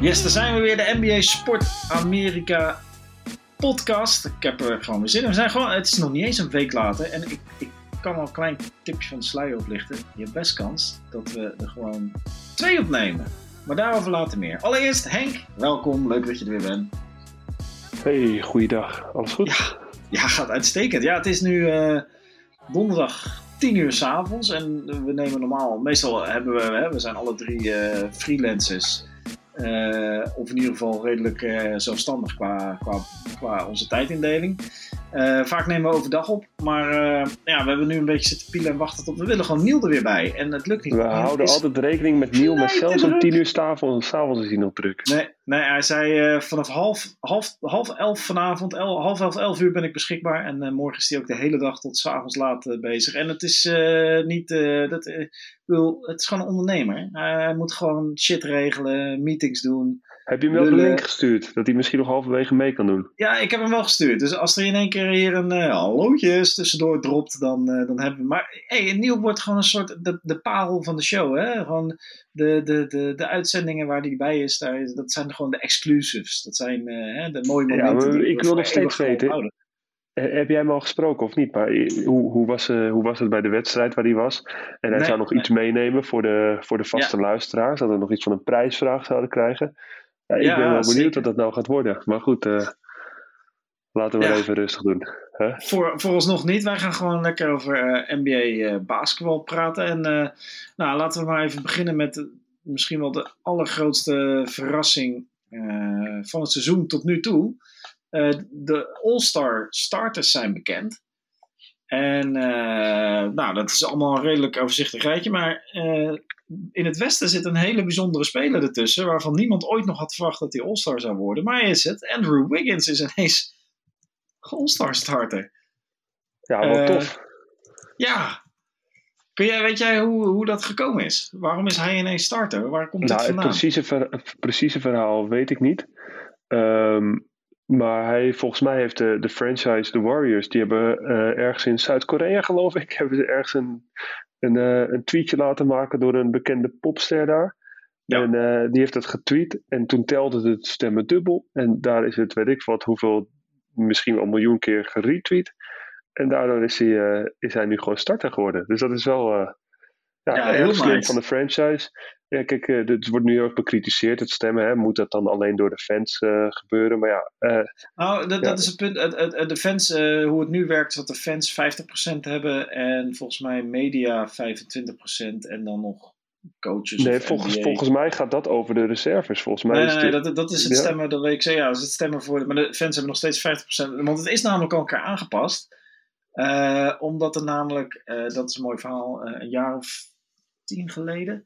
Yes, daar zijn we weer, de NBA Sport Amerika podcast. Ik heb er gewoon weer zin in. We zijn gewoon, het is nog niet eens een week later en ik, ik kan al een klein tipje van de sluier oplichten. Je hebt best kans dat we er gewoon twee opnemen. Maar daarover later meer. Allereerst Henk, welkom. Leuk dat je er weer bent. Hey, goeiedag. Alles goed? Ja, ja gaat uitstekend. Ja, het is nu uh, donderdag 10 uur s'avonds en we nemen normaal, meestal hebben we, hè, we zijn alle drie uh, freelancers. Uh, of in ieder geval redelijk uh, zelfstandig qua, qua, qua onze tijdindeling. Uh, vaak nemen we overdag op, maar ja, we hebben nu een beetje zitten pielen en wachten tot we willen gewoon Niel er weer bij. En het lukt niet. We houden is... altijd rekening met Niel, maar zelfs om tien uur s'avonds, s'avonds is hij nog druk. Nee, nee hij zei vanaf half, half, half elf vanavond, el, half elf, elf uur ben ik beschikbaar. En morgen is hij ook de hele dag tot s'avonds laat bezig. En het is niet, dat, bedoel, het is gewoon een ondernemer. hij moet gewoon shit regelen, meetings doen. Heb je hem wel een link gestuurd? Dat hij misschien nog halverwege mee kan doen? Ja, ik heb hem wel gestuurd. Dus als er in één keer hier een uh, hallootjes tussendoor dropt, dan, uh, dan hebben we... Maar hey, Nieuw wordt gewoon een soort de, de parel van de show. Hè? Gewoon de, de, de, de uitzendingen waar hij bij is, daar, dat zijn gewoon de exclusives. Dat zijn uh, de mooie momenten. Ja, ik wil nog steeds weten. Heb jij hem al gesproken of niet? Maar hoe, hoe, was, uh, hoe was het bij de wedstrijd waar hij was? En hij nee, zou nog nee. iets meenemen voor de, voor de vaste ja. luisteraars. Dat we nog iets van een prijsvraag zouden krijgen. Ja, ik ja, ben wel benieuwd wat dat nou gaat worden. Maar goed, uh, laten we ja. even rustig doen. Huh? Voor, vooralsnog niet. Wij gaan gewoon lekker over uh, NBA basketbal praten. En nou, laten we maar even beginnen met misschien wel de allergrootste verrassing van het seizoen tot nu toe. De All-Star starters zijn bekend. En nou, dat is allemaal een redelijk overzichtig rijtje. Maar in het Westen zit een hele bijzondere speler ertussen. Waarvan niemand ooit nog had verwacht dat hij All-Star zou worden. Maar is het. Andrew Wiggins is ineens All-Star starter. Ja, wat tof. Ja. Kun jij, weet jij hoe, hoe dat gekomen is? Waarom is hij ineens starter? Waar komt nou, dit vandaan? Het precieze, ver, het precieze verhaal weet ik niet. Um, maar hij, volgens mij heeft de, de franchise, de Warriors, die hebben uh, ergens in Zuid-Korea, geloof ik, hebben ze ergens een, een, uh, een tweetje laten maken door een bekende popster daar. Ja. En uh, die heeft dat getweet en toen telde het stemmen dubbel. En daar is het, weet ik wat, hoeveel, misschien wel een miljoen keer geretweet. En daardoor is hij, is hij nu gewoon starter geworden. Dus dat is wel ja, ja, heel slim nice. van de franchise. Ja, kijk, het wordt nu ook bekritiseerd, het stemmen. Hè? Moet dat dan alleen door de fans uh, gebeuren? Maar ja. Uh, nou, dat, ja. dat is het punt. de fans, hoe het nu werkt, is dat de fans 50% hebben en volgens mij media 25% en dan nog coaches. Nee, volgens, volgens mij gaat dat over de reserves. Volgens mij nee, is nee, dat, dat is het stemmen, dat weet ik zeggen. Ja, dat is het stemmen voor. Maar de fans hebben nog steeds 50%. Want het is namelijk al een keer aangepast. omdat er namelijk, dat is een mooi verhaal, een jaar of tien geleden.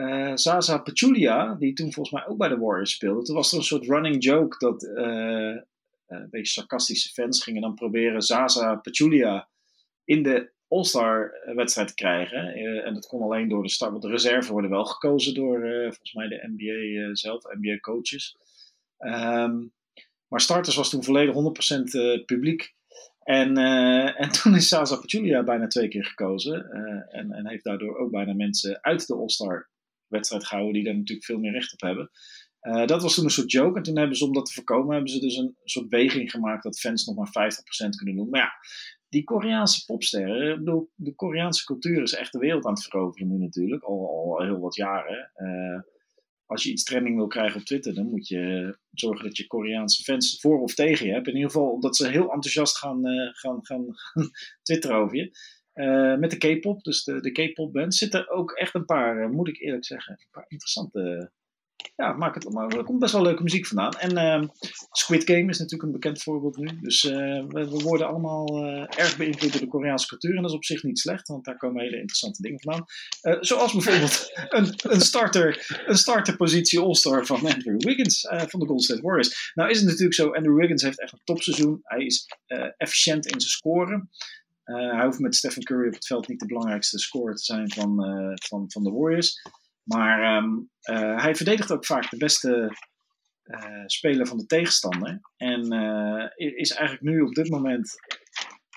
Uh, Zaza Pachulia, die toen volgens mij ook bij de Warriors speelde. Toen was er een soort running joke dat uh, een beetje sarcastische fans gingen dan proberen Zaza Pachulia in de All-Star wedstrijd te krijgen. En dat kon alleen door de start, want de reserve worden wel gekozen door volgens mij de NBA zelf, NBA coaches. Um, maar starters was toen volledig 100% publiek. En, en toen is Sasa Pachulia bijna twee keer gekozen. En, en heeft daardoor ook bijna mensen uit de All-Star wedstrijd gehouden die daar natuurlijk veel meer recht op hebben. Uh, dat was toen een soort joke. En toen hebben ze, om dat te voorkomen, hebben ze dus een soort weging gemaakt dat fans nog maar 50% kunnen doen. Maar ja, die Koreaanse popsterren, bedoel, de Koreaanse cultuur is echt de wereld aan het veroveren nu natuurlijk, al, al heel wat jaren. Uh, als je iets trending wil krijgen op Twitter, dan moet je zorgen dat je Koreaanse fans voor of tegen je hebt. In ieder geval dat ze heel enthousiast gaan, uh, gaan, gaan, gaan twitteren over je. Uh, met de K-pop, dus de, de K-pop band, zitten ook echt een paar, uh, moet ik eerlijk zeggen, een paar interessante. Ja, maak het, maar er komt best wel leuke muziek vandaan. En uh, Squid Game is natuurlijk een bekend voorbeeld nu. Dus we, we, worden allemaal erg beïnvloed door de Koreaanse cultuur. En dat is op zich niet slecht, want daar komen hele interessante dingen vandaan. zoals bijvoorbeeld een, een, starter, een starterpositie All-Star van Andrew Wiggins van de Golden State Warriors. Nou is het natuurlijk zo, Andrew Wiggins heeft echt een topseizoen. Hij is efficiënt in zijn scoren. Uh, hij hoeft met Stephen Curry op het veld niet de belangrijkste scorer te zijn van, uh, van, van de Warriors. Maar um, uh, hij verdedigt ook vaak de beste speler van de tegenstander. En is eigenlijk nu op dit moment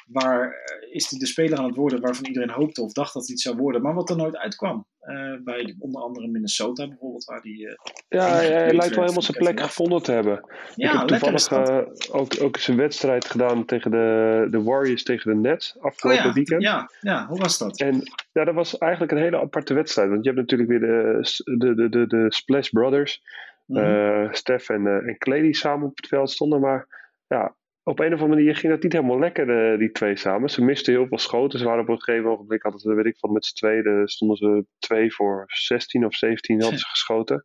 waar eh, is hij de speler aan het worden waarvan iedereen hoopte of dacht dat hij het zou worden, maar wat er nooit uitkwam. Uh, bij onder andere Minnesota bijvoorbeeld, waar die. Uh, ja, hij, hij lijkt wel helemaal zijn plek gevonden te hebben. Ja, ik heb toevallig ook, ook zijn wedstrijd gedaan tegen de, de Warriors tegen de Nets afgelopen oh ja, weekend. Ja, ja, hoe was dat? En ja, dat was eigenlijk een hele aparte wedstrijd. Want je hebt natuurlijk weer de, de, de, de, de Splash Brothers, mm -hmm. Steph en, en Clay die samen op het veld stonden. Maar ja, op een of andere manier ging dat niet helemaal lekker, die twee samen. Ze misten heel veel schoten. Ze waren op een gegeven moment, hadden ze, weet ik van, met z'n tweeën stonden ze twee voor 16 of 17 hadden ze geschoten.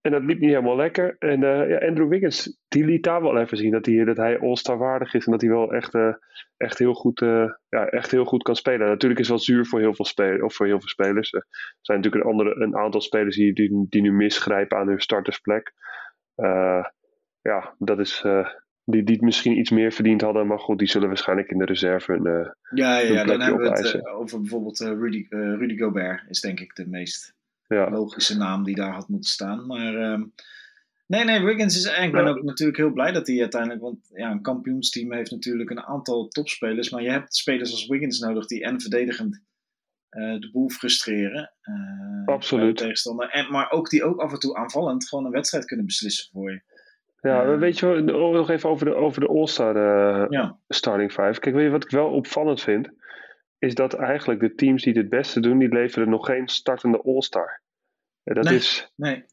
En dat liep niet helemaal lekker. En uh, ja, Andrew Wiggins, die liet daar wel even zien dat hij, dat hij all-star waardig is. En dat hij wel echt, uh, echt, heel goed, uh, ja, echt heel goed kan spelen. Natuurlijk is het wel zuur voor heel veel, spelers, of voor heel veel spelers. Er zijn natuurlijk een, andere, een aantal spelers die, die, die nu misgrijpen aan hun startersplek. ja, dat is die, die het misschien iets meer verdiend hadden. Maar goed, die zullen waarschijnlijk in de reserve een uh, Ja, ja, ja dan hebben we het uh, over bijvoorbeeld uh, Rudy, Rudy Gobert. Is denk ik de meest ja. logische naam die daar had moeten staan. Maar ehm, nee, nee, Wiggins is... Ik ben ook natuurlijk heel blij dat hij uiteindelijk... Want ja, een kampioensteam heeft natuurlijk een aantal topspelers. Maar je hebt spelers als Wiggins nodig die en verdedigend de boel frustreren. Absoluut. Tegenstander. En, maar ook die ook af en toe aanvallend gewoon een wedstrijd kunnen beslissen voor je. Ja, weet je nog even over de, over de All-Star uh, starting five. Kijk, weet je wat ik wel opvallend vind? Is dat eigenlijk de teams die het beste doen, die leveren nog geen startende All-Star. dat nee, is... Nee.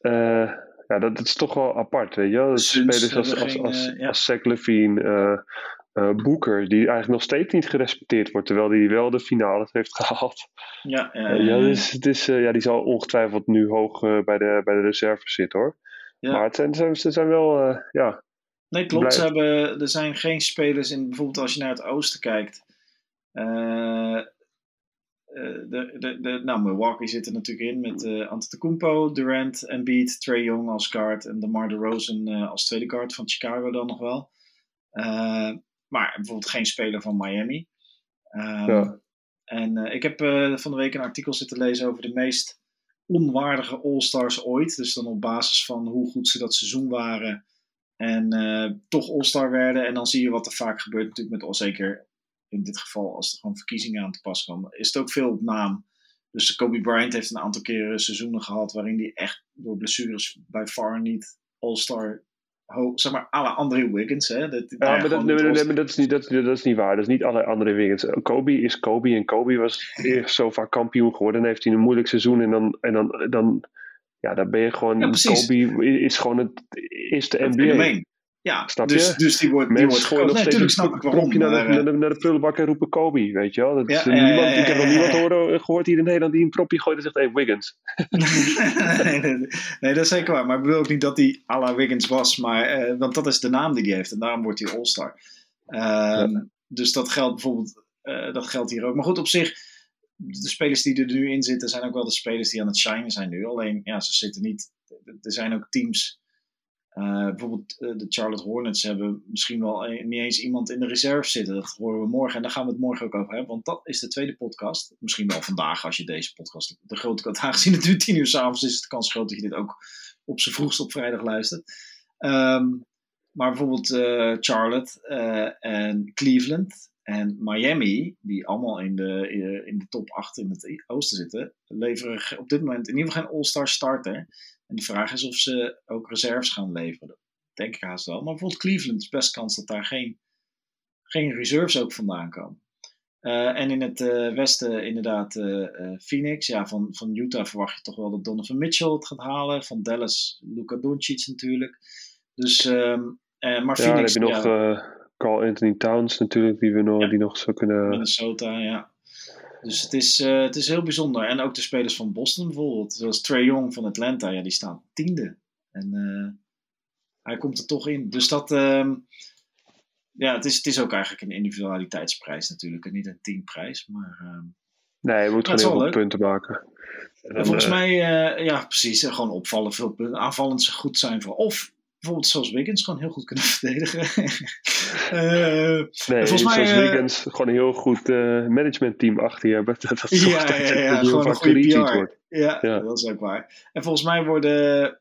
Uh, ja, dat, is toch wel apart, weet je wel. Spelers als, als, als, uh, ja. als Zach Levine, Booker, die eigenlijk nog steeds niet gerespecteerd wordt, terwijl hij wel de finale heeft gehaald. Ja, ja, ja, dus, het is, ja, die zal ongetwijfeld nu hoog bij, de, bij de reserve zitten hoor. Ja. Maar het zijn, ze zijn wel, uh, ja. Nee, klopt. Ze hebben, er zijn geen spelers in, bijvoorbeeld als je naar het oosten kijkt. Uh, de, de, de, nou, Milwaukee zit er natuurlijk in met uh, Antetokounmpo, Durant, Embiid, Trey Young als guard en DeMar DeRozan uh, als tweede guard van Chicago dan nog wel. Uh, maar bijvoorbeeld geen speler van Miami. Um, ja. En ik heb van de week een artikel zitten lezen over de meest onwaardige All-Stars ooit. Dus dan op basis van hoe goed ze dat seizoen waren. En uh, toch All-Star werden. En dan zie je wat er vaak gebeurt natuurlijk met, zeker in dit geval als er gewoon verkiezingen aan te pas komen. Is het ook veel op naam. Dus Kobe Bryant heeft een aantal keren seizoenen gehad waarin hij echt door blessures bij far niet All-Star zeg maar, alle andere Wiggins. Hè? Dat, ja, maar dat, nee, nee, nee, dat, is niet, dat, dat is niet waar. Dat is niet alle andere Wiggins. Kobe is Kobe en Kobe was eerst zo vaak kampioen geworden. Dan heeft hij een moeilijk seizoen en dan, en dan, dan ja, dan ben je gewoon. Ja, Kobe is gewoon het eerste NBA. Ja, Snap dus, je? dus die wordt, die wordt nog nee, steeds snap ik waarom. Naar, maar, naar, de, naar de prullenbak en roepen Kobe, weet je wel. Dat ja, niemand, ik heb nog niemand horen, gehoord hier in Nederland die een propje gooit en zegt, hey, Wiggins. nee, nee, nee, dat is zeker waar. Maar ik bedoel ook niet dat hij à la Wiggins was, maar, uh, want dat is de naam die hij heeft en daarom wordt hij All-Star. Ja. Dus dat geldt bijvoorbeeld, uh, dat geldt hier ook. Maar goed, op zich, de spelers die er nu in zitten zijn ook wel de spelers die aan het shinen zijn nu. Alleen, ja, ze zitten niet, er zijn ook teams uh, bijvoorbeeld uh, de Charlotte Hornets hebben misschien wel een, niet eens iemand in de reserve zitten. Dat horen we morgen en daar gaan we het morgen ook over hebben. Want dat is de tweede podcast. Misschien wel vandaag als je deze podcast de grote kant aangezien het nu tien uur s'avonds is. Het kans groot dat je dit ook op z'n vroegst op vrijdag luistert. Um, maar bijvoorbeeld uh, Charlotte en Cleveland en Miami, die allemaal in de, in de top 8 in het oosten zitten, leveren op dit moment in ieder geval geen all-star starter. En de vraag is of ze ook reserves gaan leveren. Dat denk ik haast wel. Maar bijvoorbeeld Cleveland is best kans dat daar geen, geen reserves ook vandaan komen. Uh, en in het uh, westen inderdaad uh, Phoenix. Ja, van, van Utah verwacht je toch wel dat Donovan Mitchell het gaat halen. Van Dallas Luka Doncic natuurlijk. Dus, um, maar ja, Phoenix... dan heb je nog Carl Anthony Towns natuurlijk, die, we nog, ja. die nog zou kunnen... Minnesota, ja. Dus het is, uh, het is heel bijzonder. En ook de spelers van Boston bijvoorbeeld. Zoals Trey Young van Atlanta, ja, die staan tiende. En uh, hij komt er toch in. Dus dat, uh, ja, het is, het is ook eigenlijk een individualiteitsprijs natuurlijk. En niet een teamprijs. Maar, ehm, nee, je moet gewoon heel veel punten maken. En volgens mij, uh, ja, precies. Gewoon opvallen, veel punten. Aanvallend goed zijn voor. Of bijvoorbeeld zoals Wiggins gewoon heel goed kunnen verdedigen. uh, nee, volgens mij, zoals uh, Wiggins gewoon een heel goed uh, managementteam achter je hebben. Dat, dat ja, ja, ja, gewoon een goede PR. Ja, ja, dat is ook waar. En volgens mij worden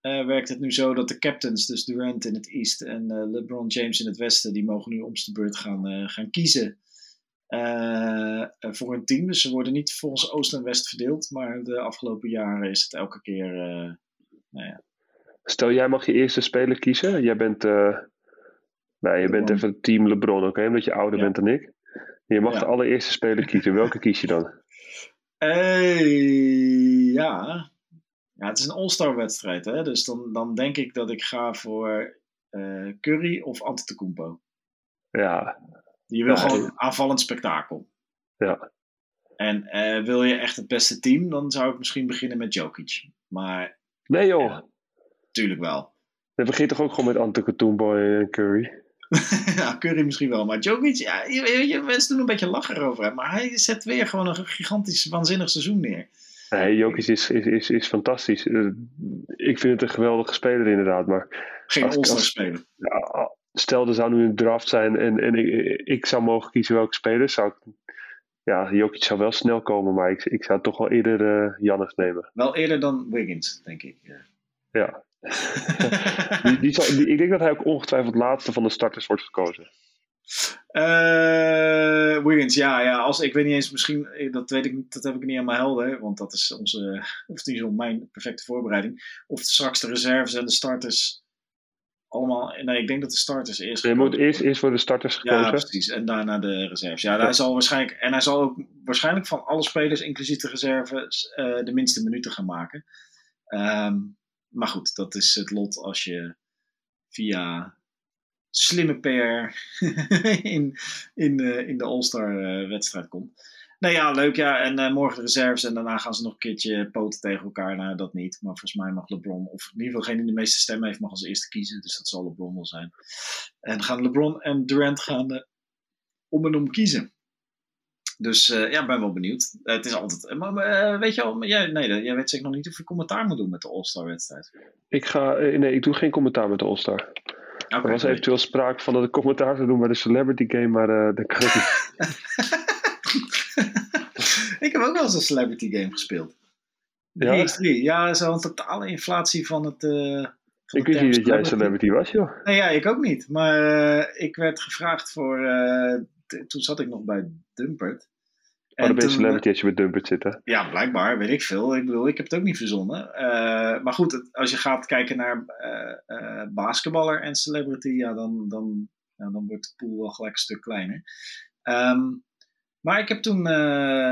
werkt het nu zo dat de captains, dus Durant in het East en LeBron James in het Westen, die mogen nu om de beurt gaan, gaan kiezen voor een team. Dus ze worden niet volgens Oost en West verdeeld, maar de afgelopen jaren is het elke keer. nou ja. Stel, jij mag je eerste speler kiezen. Jij bent, nou, je bent even team LeBron, oké, omdat je ouder bent dan ik. Je mag de allereerste speler kiezen. Welke kies je dan? Uh, ja. ja, het is een all-star wedstrijd. Hè? Dus dan, dan denk ik dat ik ga voor uh, Curry of Antetokounmpo. Ja. Je wil gewoon aanvallend spektakel. Ja. En uh, wil je echt het beste team, dan zou ik misschien beginnen met Jokic. Maar... Nee joh. Tuurlijk wel. Je begint toch ook gewoon met Antetokounmpo en Curry? ja, Curry misschien wel. Maar Jokic, ja, je, je, mensen doen een beetje lachen over hem. Maar hij zet weer gewoon een gigantisch, waanzinnig seizoen neer. Nee, Jokic is, is, is, is fantastisch. Eh, ik vind het een geweldige speler inderdaad. Maar Geen all speler. Ja, stel er zou nu een draft zijn en, en ik, ik zou mogen kiezen welke speler. Zou ik, ja, Jokic zou wel snel komen, maar ik, ik zou toch wel eerder uh, Jannes nemen. Wel eerder dan Wiggins, denk ik. Ja. ja. die, die ik denk dat hij ook ongetwijfeld laatste van de starters wordt gekozen. Uh, Wiggins, ja, ja. Als, ik weet niet eens, misschien, eh, dat weet ik niet, dat heb ik niet aan mijn helder, want dat is onze, of die is mijn perfecte voorbereiding. Of straks de reserves en de starters allemaal, nee, ik denk dat de starters eerst. Je moet eerst, eerst voor de starters gekozen. Ja, precies, en daarna de reserves. Ja, Hij zal waarschijnlijk, en hij zal ook waarschijnlijk van alle spelers, inclusief de reserves, uh, de minste minuten gaan maken. Um, maar goed, dat is het lot als je via slimme PR in, in, uh, in de All-Star uh, wedstrijd komt. Nou ja, leuk ja. En uh, morgen de reserves en daarna gaan ze nog een keertje poten tegen elkaar. Nou, dat niet. Maar volgens mij mag LeBron, of in ieder geval degene die de meeste stemmen heeft, mag als eerste kiezen. Dus dat zal LeBron wel zijn. En gaan LeBron en Durant gaan om en om kiezen. Dus uh, ja, ben wel benieuwd. Uh, het is altijd. Eh, maar weet je al, jij, nee, jij weet zeker nog niet of je commentaar moet doen met de All-Star wedstrijd. Ik ga, nee, ik doe geen commentaar met de All-Star. Okay, er was eventueel sprake van dat ik commentaar zou doen bij de Celebrity Game, maar dat kan ik niet. ik heb ook wel eens een Celebrity Game gespeeld. Ja, x ja zo'n totale inflatie van het. Van ik wist niet dat jij celebrity was, joh. Nee, ja, ik ook niet. Maar ik werd gevraagd voor toen zat ik nog bij Dumpert. Oh, dan ben je celebrity als je bij Dumpert zit, Ja, blijkbaar, weet ik veel. Ik bedoel, ik heb het ook niet verzonnen. Uh, maar goed, als je gaat kijken naar uh, uh, basketballer en celebrity, ja, dan, dan, ja, dan wordt de pool wel gelijk een stuk kleiner. Um, maar ik heb toen,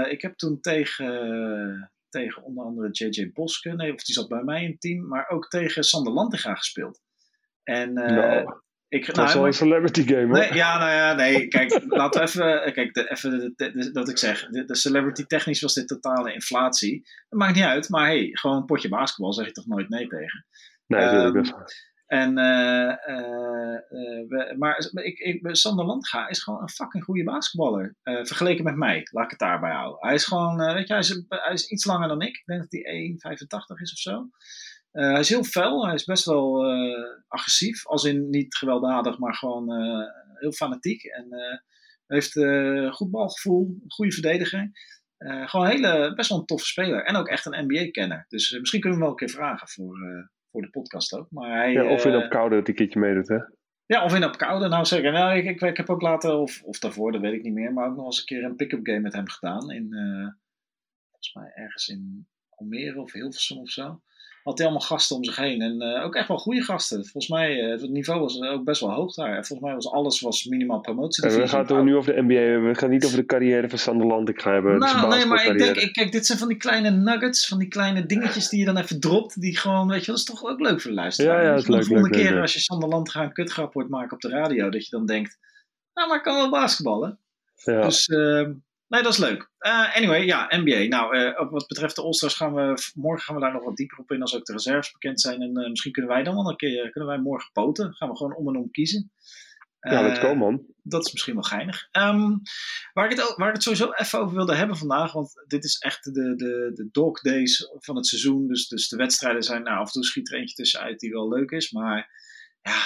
ik heb toen tegen, tegen onder andere JJ Boske, nee, of die zat bij mij in het team, maar ook tegen Sander Lantinga gespeeld. En nou. Ik, dat nou, is wel een celebrity game, hoor. Nee, ja, nou ja, nee. Kijk, laten we even. Kijk, de, even de, dat ik zeg. De, celebrity technisch was dit totale inflatie. Dat maakt niet uit, maar hey, gewoon een potje basketbal zeg je toch nooit nee tegen. Nee, um, dat is En, uh, uh, we, maar ik, ik, Sander Landga is gewoon een fucking goede basketballer. Vergeleken met mij, laat ik het daarbij houden. Hij is gewoon, weet je, hij is, hij is iets langer dan ik. Ik denk dat hij 1,85 is of zo. Uh, hij is heel fel, hij is best wel uh, agressief. Als in niet gewelddadig, maar gewoon uh, heel fanatiek. En heeft goed balgevoel, goede verdediger. gewoon een hele, best wel een toffe speler. En ook echt een NBA-kenner. Dus misschien kunnen we hem wel een keer vragen voor, voor de podcast ook. Maar hij, ja, of in op koude dat hij een keertje meedoet, hè? Ja, of in op koude. Nou zeker. Nou, ik, ik, ik, heb ook later, of, of daarvoor, dat weet ik niet meer. Maar ook nog eens een keer een pick-up game met hem gedaan. In, volgens mij ergens in Almere of Hilversum of zo had hij allemaal gasten om zich heen. En uh, ook echt wel goede gasten. Volgens mij, uh, het niveau was ook best wel hoog daar. Volgens mij was alles was minimaal promotie. Ja, we gaan het nu over de NBA. We gaan niet over de carrière van Sander Land. Ik ga hebben. Nou, nee, maar ik denk, ik, kijk, dit zijn van die kleine nuggets, van die kleine dingetjes die je dan even dropt. Die gewoon, weet je, dat is toch ook leuk voor de luisteraar. Ja, ja, dat is leuk. De volgende keer als je Sander Land gaat een kutgrap hoort maken op de radio, dat je dan denkt, nou, maar ik kan wel basketballen. Ja. Dus, uh, Nee, dat is leuk. Uh, anyway, ja, NBA. Nou, uh, wat betreft de All-Stars gaan we morgen gaan we daar nog wat dieper op in als ook de reserves bekend zijn. En uh, misschien kunnen wij dan wel een keer, kunnen wij morgen poten. Gaan we gewoon om en om kiezen. Ja, let's go man. Dat is misschien wel geinig. Um, waar, ik het, waar ik het sowieso even over wilde hebben vandaag, want dit is echt de, de, de dog days van het seizoen. Dus, dus de wedstrijden zijn, nou af en toe schiet er eentje tussenuit die wel leuk is. Maar ja,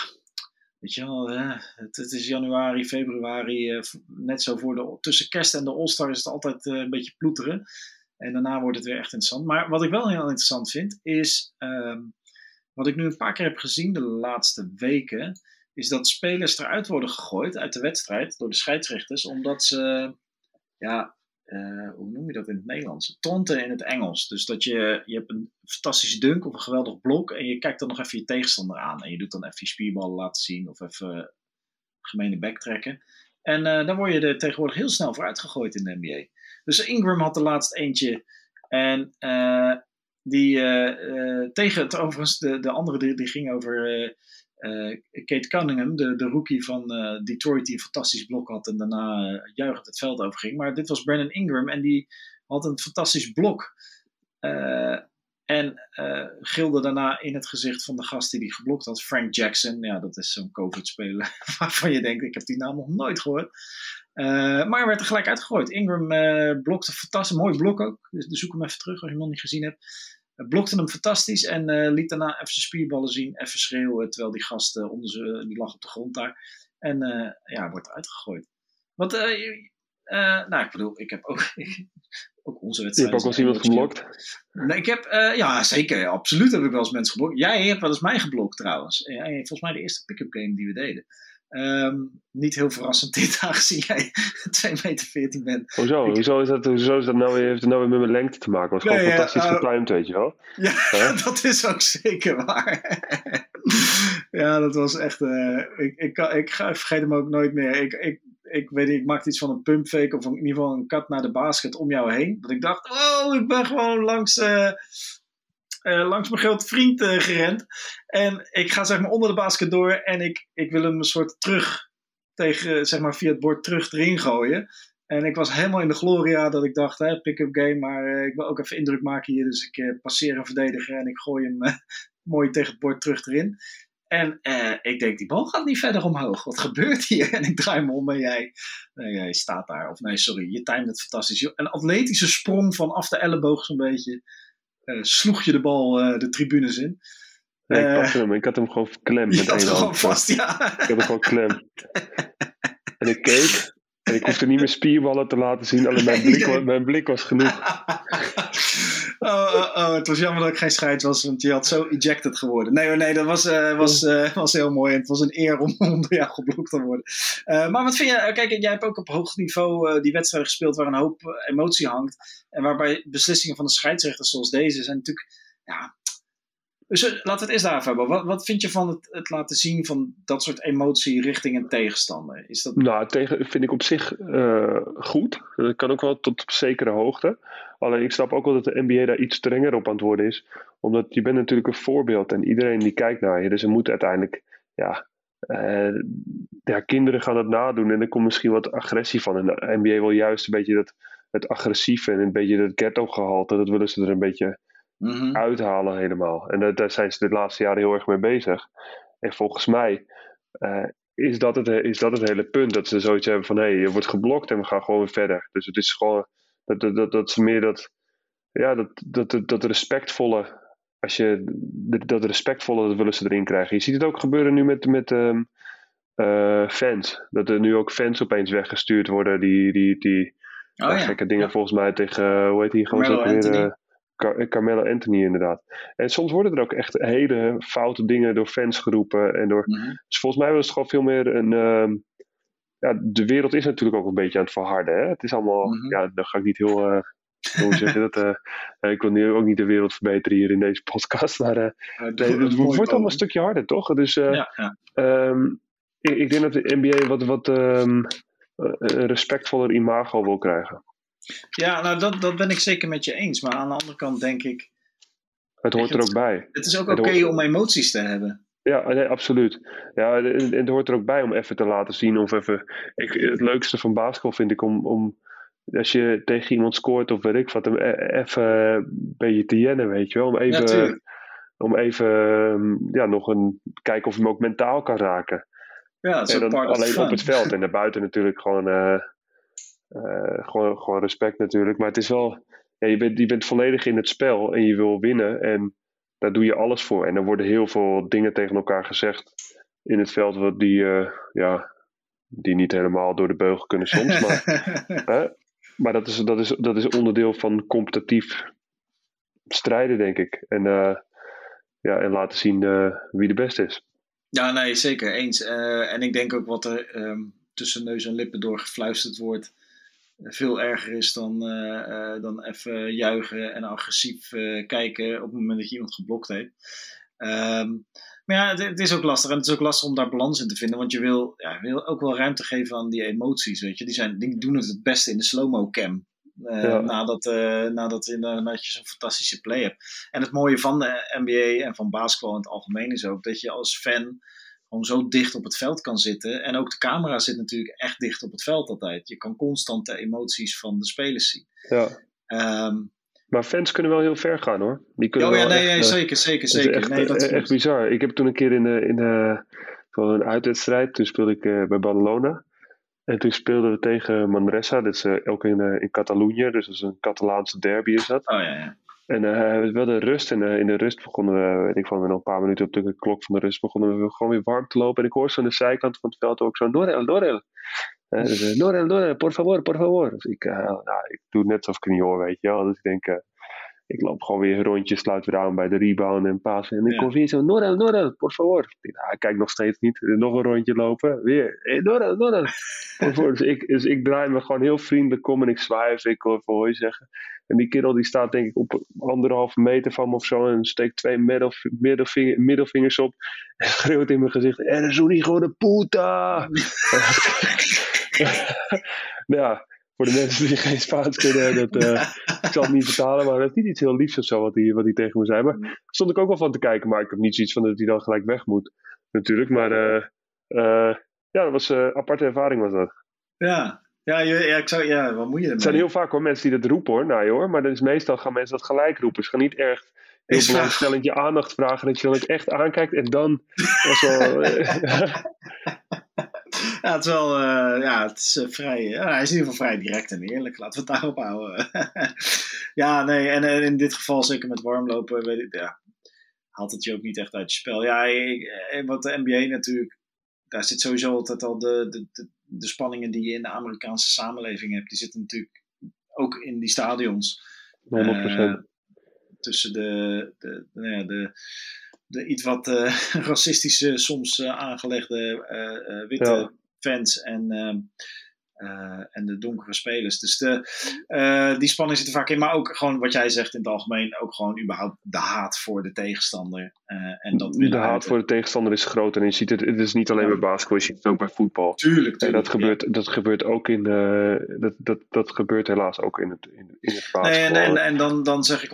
Weet je wel, het, het, is januari, februari, eh, net zo voor de, tussen kerst en de All-Star is het altijd eh, een beetje ploeteren. En daarna wordt het weer echt interessant. Maar wat ik wel heel interessant vind, is. Um, wat ik nu een paar keer heb gezien de laatste weken, is dat spelers eruit worden gegooid uit de wedstrijd door de scheidsrechters, omdat ze, ja, uh, hoe noem je dat in het Nederlands? Tonten in het Engels. Dus dat je, je hebt een fantastische dunk of een geweldig blok en je kijkt dan nog even je tegenstander aan. En je doet dan even je spierballen laten zien of even gemene backtrekken. En uh, dan word je er tegenwoordig heel snel voor uitgegooid in de NBA. Dus Ingram had de laatste eentje. En uh, die tegen het overigens, de, de andere die ging over Kate Cunningham, de, de rookie van Detroit, die een fantastisch blok had en daarna juichend het veld overging. Maar dit was Brandon Ingram en die had een fantastisch blok. En uh, gilde daarna in het gezicht van de gast die die geblokt had, Frank Jackson. Ja, dat is zo'n COVID-speler waarvan je denkt, ik heb die naam nog nooit gehoord. Maar werd er gelijk uitgegooid. Ingram uh, blokte fantastisch, mooi blok ook. Dus, dus zoek hem even terug als je hem nog niet gezien hebt. Blokte hem fantastisch en liet daarna even zijn spierballen zien, even schreeuwen, terwijl die gast onder ze, die lag op de grond daar. En ja, wordt uitgegooid. Wat, nou, ik bedoel, ik heb ook, ook onze wedstrijd. Je hebt ook wel eens iemand geblokt? Nee, ik heb, ja zeker, absoluut heb ik wel eens mensen geblokt. Jij hebt wel eens mij geblokt trouwens. Volgens mij de eerste pick-up game die we deden. Um, niet heel verrassend dit, aangezien jij 2 meter 14 bent. Hoezo? Ik... Hoezo, is dat, hoezo is dat nou, heeft het nou weer met mijn lengte te maken? Dat was nee, gewoon fantastisch uh, getimed, weet je wel. Ja, huh? dat is ook zeker waar. ja, dat was echt... Uh, ik, ik, ik, ik vergeet hem ook nooit meer. Ik, ik, ik weet niet, ik maakte iets van een pumpfake of in ieder geval een kat naar de basket om jou heen. Dat ik dacht, oh, ik ben gewoon langs, uh, uh, langs mijn grote vriend uh, gerend. En ik ga zeg maar onder de basket door en ik, ik wil hem een soort terug tegen, zeg maar via het bord terug erin gooien. En ik was helemaal in de gloria dat ik dacht, pick-up game, maar ik wil ook even indruk maken hier. Dus ik passeer een verdediger en ik gooi hem mooi tegen het bord terug erin. En ik denk, die bal gaat niet verder omhoog. Wat gebeurt hier? En ik draai me om en jij, jij staat daar. Of nee, sorry, je timed het fantastisch. Een atletische sprong vanaf de elleboog zo'n beetje. Uh, sloeg je de bal uh, de tribunes in. Nee, ik pakte hem. Ik had hem gewoon klem met één hand. vast, ja. Ik had hem gewoon klem. en ik keek. En ik hoefde niet meer spierballen te laten zien. Alleen mijn blik, mijn blik was genoeg. Oh, oh, oh, het was jammer dat ik geen scheid was, want je had zo ejected geworden. Nee, nee, dat was, uh, was, uh, was heel mooi. En het was een eer om, om door jou geblokt te worden. Uh, maar wat vind je, kijk, jij hebt ook op hoog niveau die wedstrijden gespeeld waar een hoop emotie hangt. En waarbij beslissingen van de scheidsrechters zoals deze zijn natuurlijk, ja, dus laten we het eens daar even hebben. Wat, wat vind je van het, het, laten zien van dat soort emotie richting een tegenstander? Is dat... Nou, tegen vind ik op zich uh, goed. Dat kan ook wel tot op zekere hoogte. Alleen ik snap ook wel dat de NBA daar iets strenger op aan het worden is. Omdat je bent natuurlijk een voorbeeld en iedereen die kijkt naar je. Dus er moet uiteindelijk, ja, uh, ja, kinderen gaan dat nadoen en er komt misschien wat agressie van. En de NBA wil juist een beetje dat, het agressieve en een beetje dat ghetto gehalte, dat willen ze er een beetje mm-hmm. uithalen helemaal. En daar zijn ze de laatste jaren heel erg mee bezig. En volgens mij uh, is, dat het, is dat het hele punt. Dat ze zoiets hebben van hé, hey, je wordt geblokt en we gaan gewoon weer verder. Dus het is gewoon dat, dat, dat, dat ze meer dat, ja, dat, dat, dat, respectvolle. Als je dat respectvolle, dat willen ze erin krijgen. Je ziet het ook gebeuren nu met, met um, uh, fans. Dat er nu ook fans opeens weggestuurd worden die, die, die oh, ja. gekke dingen ja. volgens mij tegen, hoe heet die gewoon zo weer. Car Carmelo Anthony inderdaad. En soms worden er ook echt hele foute dingen door fans geroepen. En door, mm -hmm. Dus volgens mij was het gewoon veel meer een... Uh, ja, de wereld is natuurlijk ook een beetje aan het verharden. Hè? Het is allemaal... Mm -hmm. Ja, dan ga ik niet heel... Uh, dat? Uh, ik wil nu ook niet de wereld verbeteren hier in deze podcast. Maar uh, nee, het wordt allemaal een stukje harder, toch? Dus ja, ja. Um, ik, ik, denk dat de NBA wat, wat um, een respectvoller imago wil krijgen. Ja, nou dat, dat ben ik zeker met je eens. Maar aan de andere kant denk ik. Het hoort er ook bij. Het is ook oké okay om emoties te hebben. Ja, nee, absoluut. Ja, en het hoort er ook bij om even te laten zien. Of even. Ik, het leukste van basketbal vind ik om, om. Als je tegen iemand scoort of weet ik wat, e, even een beetje te jennen, weet je wel. Om even. Ja, om even ja, nog een. kijken of je hem ook mentaal kan raken. Ja, dat is dan, alleen op het veld en daarbuiten natuurlijk gewoon. Uh, gewoon, gewoon respect natuurlijk. Maar het is wel, ja, je, bent, je bent volledig in het spel en je wil winnen. En daar doe je alles voor. En er worden heel veel dingen tegen elkaar gezegd in het veld wat die, uh, ja, die niet helemaal door de beugel kunnen soms. Maar, hè? maar dat, is, dat, is, dat is onderdeel van competitief strijden, denk ik. En uh, ja, en laten zien wie de beste is. Ja, nee, zeker eens. en ik denk ook wat er ehm, tussen neus en lippen door gefluisterd wordt veel erger is dan, dan even juichen en agressief kijken op het moment dat je iemand geblokt heeft. Ehm, maar ja, het, is ook lastig. En het is ook lastig om daar balans in te vinden. Want je wil, ja, wil ook wel ruimte geven aan die emoties. Weet je? Die, zijn, die doen het het beste in de slow-mo cam. Uh, nadat, uh, nadat, nadat je zo'n fantastische play hebt. En het mooie van de NBA en van basketbal in het algemeen is ook dat je als fan gewoon zo dicht op het veld kan zitten. En ook de camera zit natuurlijk echt dicht op het veld altijd. Je kan constant de emoties van de spelers zien. Ja. Um, maar fans kunnen wel heel ver gaan hoor. Die kunnen oh ja, nee, nee, zeker, zeker, zeker. Echt, nee, dat is echt bizar. Ik heb toen een keer in, de, in de, een uitwedstrijd, toen speelde ik uh, bij Badalona. En toen speelden we tegen Manresa, dat is uh, ook in, uh, in Catalonië, dus dat is een Catalaanse derby is dat. Oh ja, ja. En uh, we hadden rust en in de rust begonnen we, weet ik van, nog een paar minuten op de klok van de rust begonnen we gewoon weer warm te lopen. En ik hoor zo aan de zijkant van het veld ook zo, Norel, Norel. Uh, dus, Norel, Norel, por favor, por favor. Dus ik, nou, ik doe net alsof ik niet hoor, weet je wel. Dus ik denk, ik loop gewoon weer een rondje, sluit weer aan bij de rebound en passen. En ik kom weer zo, Norel, Norel, por favor. Ik kijk nog steeds niet. Nog een rondje lopen. Weer, hey, Norel, Norel. dus, ik, dus ik draai me gewoon heel vriendelijk om en ik zwaai ik even hooi zeggen. En die kerel die staat denk ik op anderhalve meter van me of zo en steekt twee middelvinger, middelvingers op en schreeuwt in mijn gezicht, er is gewoon de puta! ja, voor de mensen die geen Spaans kunnen, dat, uh, ik zal het niet vertalen, maar dat is niet iets heel liefs of zo wat hij, wat hij tegen me zei. Maar daar stond ik ook wel van te kijken, maar ik heb niet zoiets van dat hij dan gelijk weg moet, natuurlijk. Maar uh, uh, ja, dat was een aparte ervaring was dat. Ja, ja, ja, ik zou, ja, wat moet je ermee? Er zijn heel vaak wel mensen die dat roepen hoor, nou hoor, maar dan is meestal gaan mensen dat gelijk roepen. Ze gaan niet echt heel belangstellend je aandacht vragen, dat je dan echt aankijkt en dan was wel... ja, het is wel uh, ja, het is, uh, vrij. Uh, hij is in ieder geval vrij direct en eerlijk. Laten we het daarop houden. ja, nee, en, en, in dit geval zeker met warmlopen, weet ik, ja, haalt het je ook niet echt uit je spel. Ja, ik, wat de NBA natuurlijk, daar zit sowieso altijd al de, de, de, de, spanningen die je in de Amerikaanse samenleving hebt. Die zitten natuurlijk ook in die stadions. 100%. tussen de, de, nou ja, de de iets wat uh, racistische, soms uh, aangelegde witte ja. fans en, ehm, en de donkere spelers. Dus de, die spanning zit er vaak in. Maar ook gewoon wat jij zegt in het algemeen, ook gewoon überhaupt de haat voor de tegenstander. en dat de haat voor de tegenstander is groot. En je ziet het, het is niet alleen bij basketbal, je ziet het ook bij voetbal. Tuurlijk, tuurlijk En dat gebeurt, ja. dat gebeurt ook in, dat, dat, dat gebeurt helaas ook in het, in, in het basketbal. Nee, en, en, en dan, dan zeg ik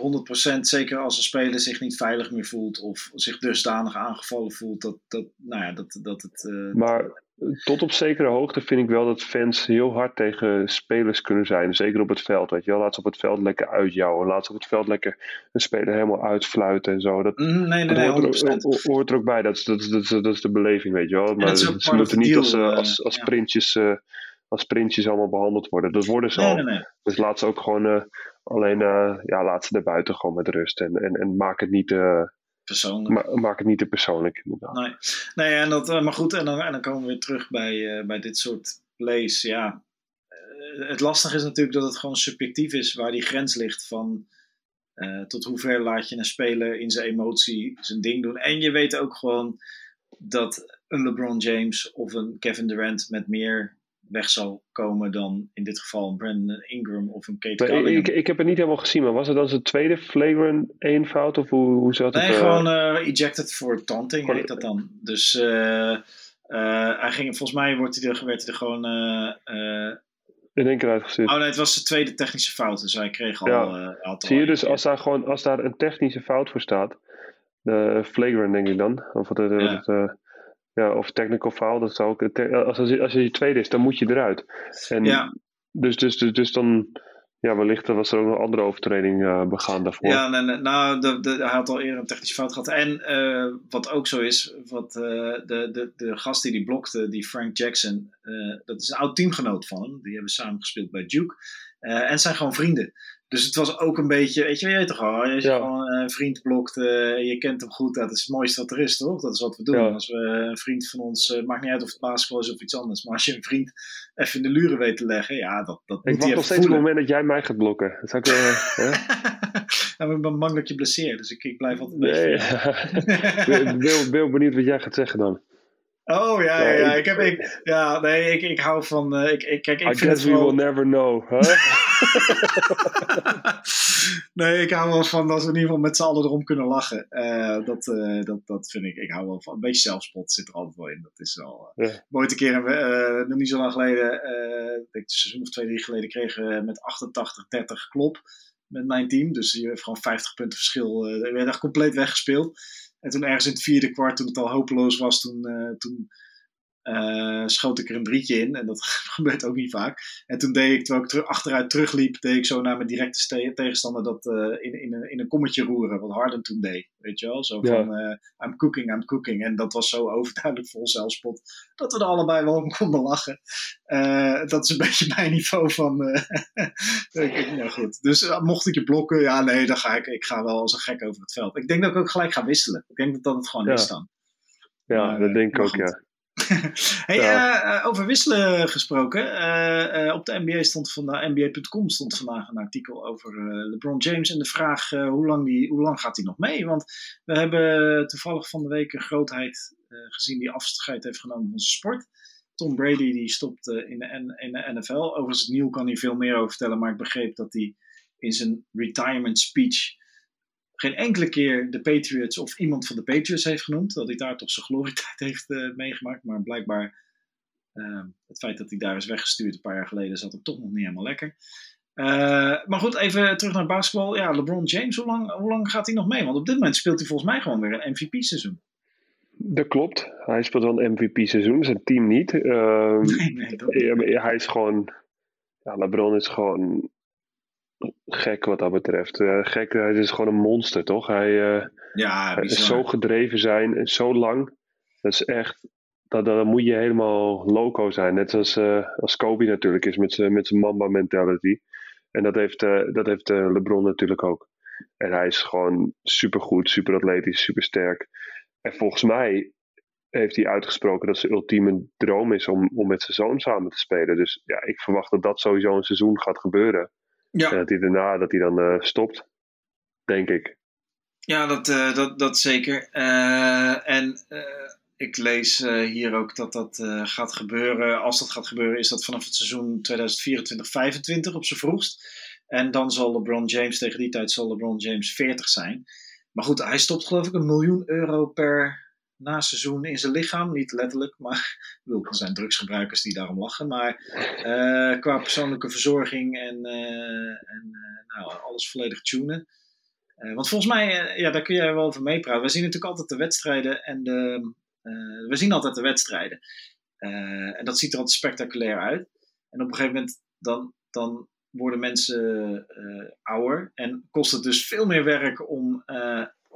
100% zeker als een speler zich niet veilig meer voelt of zich dusdanig aangevallen voelt, dat, dat, nou ja, dat, dat het... Maar tot op zekere hoogte vind ik wel dat fans heel hard tegen spelers kunnen zijn. Zeker op het veld. Weet je wel. Laat ze op het veld lekker uitjouwen. Laat ze op het veld lekker een speler helemaal uitfluiten en zo. Dat, nee, nee, nee, hoort, er, hoort, er, ook bij. Dat is, dat, dat, is, dat is de beleving, weet je wel. Maar ze moeten niet als, uh, als, als, ja. printjes, uh, als printjes allemaal behandeld worden. Dat worden ze nee, al. Nee, nee. Dus laat ze ook gewoon uh, alleen, ja, laat ze er buiten gewoon met rust. En, en, en maak het niet persoonlijk. Ma maak het niet te persoonlijk, inderdaad. Nee, nee en dat, maar goed, en dan, en dan komen we weer terug bij, uh, bij dit soort plays. Ja, uh, het lastige is natuurlijk dat het gewoon subjectief is waar die grens ligt van uh, tot hoever laat je een speler in zijn emotie zijn ding doen. En je weet ook gewoon dat een LeBron James of een Kevin Durant met meer weg zal komen dan in dit geval een Brandon Ingram of een Kate ik, ik heb het niet helemaal gezien, maar was het dan zijn tweede flagrant fout of hoe, hoe zat nee, het? Nee, gewoon uh, ejected for taunting heet dat dan. Dus uh, uh, hij ging, volgens mij wordt hij er, werd hij er gewoon... in één keer uitgestuurd. Oh nee, het was zijn tweede technische fout, dus hij kreeg al... Ja. al Zie je dus, als daar, gewoon, als daar een technische fout voor staat, de flagrant denk ik dan, of wat het... Ja. Ja, of technical foul, dat zou ook. Als, als, als je tweede is, dan moet je eruit. En ja. dus, dus, dus, dus dan. Ja, wellicht was er ook een andere overtreding uh, begaan daarvoor. Ja, nee, nee, nou, de, de, hij had al eerder een technische fout gehad. En uh, wat ook zo is, wat, uh, de, de, de gast die die blokte, die Frank Jackson, dat is een oud teamgenoot van hem. Die hebben samen gespeeld bij Duke. en zijn gewoon vrienden. Dus het was ook een beetje, weet je, je weet toch al, als je Ja. gewoon een vriend blokt, eh, je kent hem goed, dat is het mooiste wat er is, toch? Dat is wat we doen. Ja. Als we een vriend van ons, eh, maakt niet uit of het basketbal is of iets anders, maar als je een vriend even in de luren weet te leggen, ja, dat, dat Ik moet wacht nog steeds het moment dat jij mij gaat blokken. Dat zou ik, eh, ja, maar ik ben bang dat je blesseer, dus ik, ik blijf altijd een Nee. beetje... Ik ben ben benieuwd wat jij gaat zeggen dan. Oh ja, ja, ja. Ik heb, ik, ja, nee, ik, ik hou van. eh, ik, ik, kijk, ik I vind guess het we will never know. Huh? nee, ik hou wel van dat we in ieder geval met z'n allen erom kunnen lachen. Eh, dat, eh, dat, dat vind ik. Ik hou wel van. Een beetje zelfspot zit er altijd wel in. Dat is wel. Ja. Ooit een keer, nog niet zo lang geleden, ik denk een seizoen of twee, drie geleden, kregen we met 88-30 klop met mijn team. Dus je heeft gewoon 50 punten verschil. eh we werden echt compleet weggespeeld. En toen ergens in het vierde kwart, toen het al hopeloos was, toen, eh, toen eh, schoot ik er een drietje in. En dat gebeurt ook niet vaak. En toen deed ik, terwijl ik achteruit terugliep, deed ik zo naar mijn directe tegenstander dat eh, in, in, een, in een kommetje roeren. Wat Harden toen deed. Weet je wel? Zo Ja. van, eh, I'm cooking, I'm cooking. En dat was zo overduidelijk vol zelfspot. Dat we er allebei wel om konden lachen. Dat is een beetje mijn niveau van... ja, goed. Dus mocht ik je blokken, ja nee, dan ga ik, ik ga wel als een gek over het veld. Ik denk dat ik ook gelijk ga wisselen. Ik denk dat dat het gewoon Ja. is dan. Ja, dat denk ik ook, goed. ja. hey, Ja. eh, eh, over wisselen gesproken. eh, op de NBA stond vandaag, NBA.com stond vandaag een artikel over LeBron James en de vraag hoe, lang die, hoe lang gaat hij nog mee? Want we hebben toevallig van de week een grootheid gezien die afscheid heeft genomen van zijn sport. Tom Brady die stopt in, de, in de NFL. Overigens, Neil kan hier veel meer over vertellen, maar ik begreep dat hij in zijn retirement speech geen enkele keer de Patriots of iemand van de Patriots heeft genoemd. Dat hij daar toch zijn glorietijd heeft eh, meegemaakt. Maar blijkbaar eh, het feit dat hij daar is weggestuurd een paar jaar geleden zat hem toch nog niet helemaal lekker. Eh, maar goed, even terug naar basketbal. Ja, LeBron James, hoe lang, hoe lang gaat hij nog mee? Want op dit moment speelt hij volgens mij gewoon weer een MVP-seizoen. Dat klopt. Hij speelt wel een MVP-seizoen, zijn team niet. Ehm, Nee, nee, hij is gewoon. Ja, LeBron is gewoon gek wat dat betreft. Eh, gek, hij is gewoon een monster, toch? Hij, eh, Ja, hij is zo gedreven zijn en zo lang. Dat is echt. Dat, dan moet je helemaal loco zijn. Net als, eh, als Kobe natuurlijk is met zijn met zijn Mamba mentality. En dat heeft, dat heeft LeBron natuurlijk ook. En hij is gewoon supergoed, super atletisch, super sterk. En volgens mij heeft hij uitgesproken dat zijn ultieme droom is om, om met zijn zoon samen te spelen. Dus ja, ik verwacht dat dat sowieso een seizoen gaat gebeuren. Ja, En dat hij daarna dat hij dan eh, stopt. Denk ik. Ja, dat, eh, dat, dat zeker. Eh, en ik lees hier ook dat dat gaat gebeuren. Als dat gaat gebeuren, is dat vanaf het seizoen 2024-25 op zijn vroegst. En dan zal LeBron James, tegen die tijd zal LeBron James 40 zijn. Maar goed, hij stopt geloof ik een miljoen euro per na seizoen in zijn lichaam. Niet letterlijk, maar er zijn drugsgebruikers die daarom lachen. Maar eh, qua persoonlijke verzorging en, eh, en eh, nou, alles volledig tunen. Want volgens mij, ja, daar kun jij wel over meepraten. We zien natuurlijk altijd de wedstrijden en de. we zien altijd de wedstrijden. En dat ziet er altijd spectaculair uit. En op een gegeven moment dan, dan worden mensen ouder. En kost het dus veel meer werk om,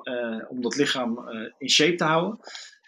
eh, om dat lichaam eh, in shape te houden.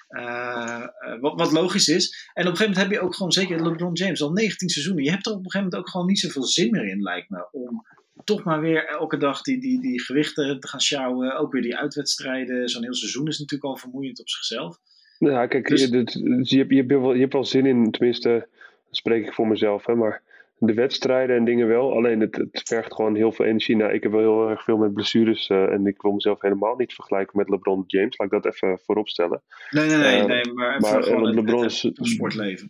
Eh, wat, wat logisch is. En op een gegeven moment heb je ook gewoon, zeker LeBron James, al 19 seizoenen. Je hebt er op een gegeven moment ook gewoon niet zoveel zin meer in, lijkt me. Om toch maar weer elke dag die, die, die gewichten te gaan sjouwen. Ook weer die uitwedstrijden. Zo'n heel seizoen is natuurlijk al vermoeiend op zichzelf. Ja, kijk, Dus- je, dit- je, hebt, je, hebt wel, je hebt wel zin in, tenminste, dat spreek ik voor mezelf, hè, maar de wedstrijden en dingen wel. Alleen het, het vergt gewoon heel veel energie. Nou, ik heb wel heel erg veel met blessures eh, en ik wil mezelf helemaal niet vergelijken met LeBron James. Laat ik dat even voorop stellen. Nee, nee, nee. Eh, nee maar maar, gewoon eh, het, LeBron is- het sportleven.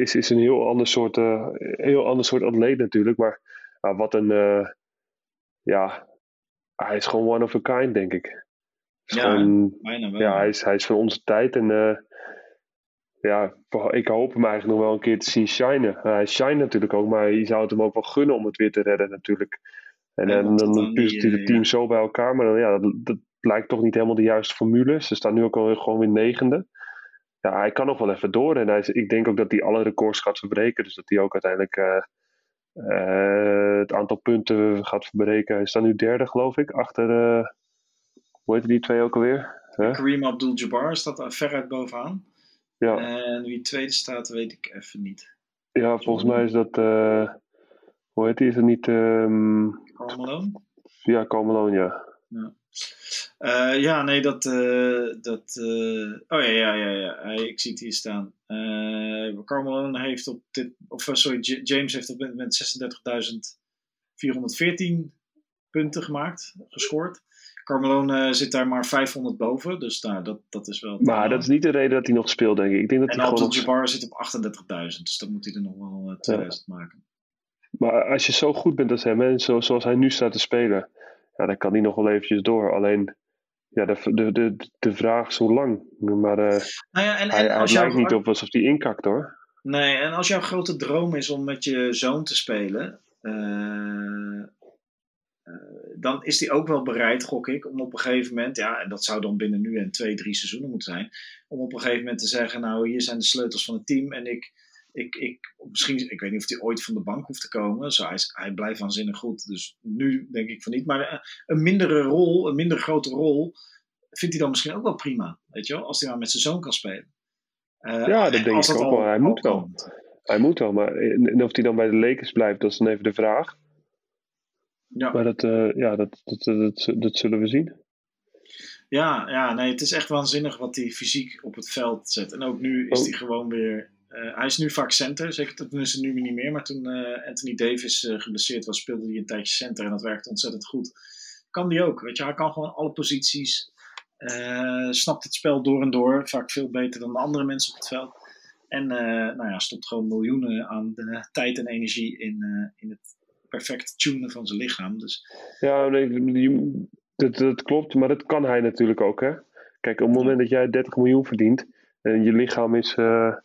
Is, is een heel ander soort, eh, heel ander soort atleet natuurlijk. Maar ah, wat een, ja, hij is gewoon one of a kind, denk ik. Ja, gewoon- Bijna wel. ja, hij is, hij is van onze tijd. En ja, ik hoop hem eigenlijk nog wel een keer te zien shinen. Hij shine natuurlijk ook, maar je zou het hem ook wel gunnen om het weer te redden natuurlijk. En, Ja, en want dan, puzzelt hij het eh, team zo bij elkaar. Maar dan, ja, dat, dat lijkt toch niet helemaal de juiste formule. Ze staan nu ook al gewoon weer negende. Ja, hij kan nog wel even door. En hij ik denk ook dat hij alle records gaat verbreken. Dus dat hij ook uiteindelijk eh, eh, het aantal punten gaat verbreken. Hij staat nu derde, geloof ik. Achter, eh, hoe heet die twee ook alweer? Huh? Kareem Abdul-Jabbar staat veruit bovenaan. Ja. En wie tweede staat, weet ik even niet. Ja, volgens mij is dat. eh hoe heet die? Is het niet. Carl Malone? Ja, Carl Malone, ja. Ja, uh, ja nee, dat. Uh, dat uh, oh ja, ja, ja, ja. ik zie het hier staan. Uh, Carl Malone heeft op dit. Of sorry, J James heeft op dit moment 36.414 punten gemaakt, gescoord. Carmelo zit daar maar 500 boven, dus nou, dat, dat is wel... Maar dat is niet de reden dat hij nog speelt, denk ik. ik denk dat en hij Abdul Jabbar zit op 38.000, dus dan moet hij er nog wel uh, 2000 ja. maken. Maar als je zo goed bent als hem, en zo, zoals hij nu staat te spelen, ja, dan kan hij nog wel eventjes door. Alleen, ja, de, de, de, de vraag is hoe lang. Maar uh, nou ja, en, hij, en als hij lijkt niet op alsof hij inkakt, hoor. Nee, en als jouw grote droom is om met je zoon te spelen... Uh, dan is hij ook wel bereid, gok ik, om op een gegeven moment, ja, en dat zou dan binnen nu en twee, drie seizoenen moeten zijn, om op een gegeven moment te zeggen, nou, hier zijn de sleutels van het team en ik, ik, ik misschien, ik weet niet of hij ooit van de bank hoeft te komen, zo, hij, hij blijft waanzinnig goed, dus nu denk ik van niet, maar een mindere rol, een minder grote rol, vindt hij dan misschien ook wel prima, weet je wel, als hij maar met zijn zoon kan spelen. Uh, ja, dat denk ik ook wel, hij moet wel. Hij moet wel, maar en of hij dan bij de Lakers blijft, dat is dan even de vraag. Ja. Maar dat, uh, ja, dat, dat, dat, dat, zullen we zien. Ja, ja, nee, het is echt waanzinnig wat hij fysiek op het veld zet. En ook nu is oh. hij gewoon weer. Uh, hij is nu vaak center, zeker dat is nu niet meer. Maar toen uh, Anthony Davis geblesseerd was, speelde hij een tijdje center en dat werkte ontzettend goed. Kan die ook, weet je, hij kan gewoon alle posities. snapt het spel door en door, vaak veel beter dan de andere mensen op het veld. En nou ja, stopt gewoon miljoenen aan de tijd en energie in, in het perfect tunen van zijn lichaam. Dus... Ja, nee, dat, dat klopt, maar dat kan hij natuurlijk ook. Hè? Kijk, op het moment dat jij 30 miljoen verdient en je lichaam is. Uh,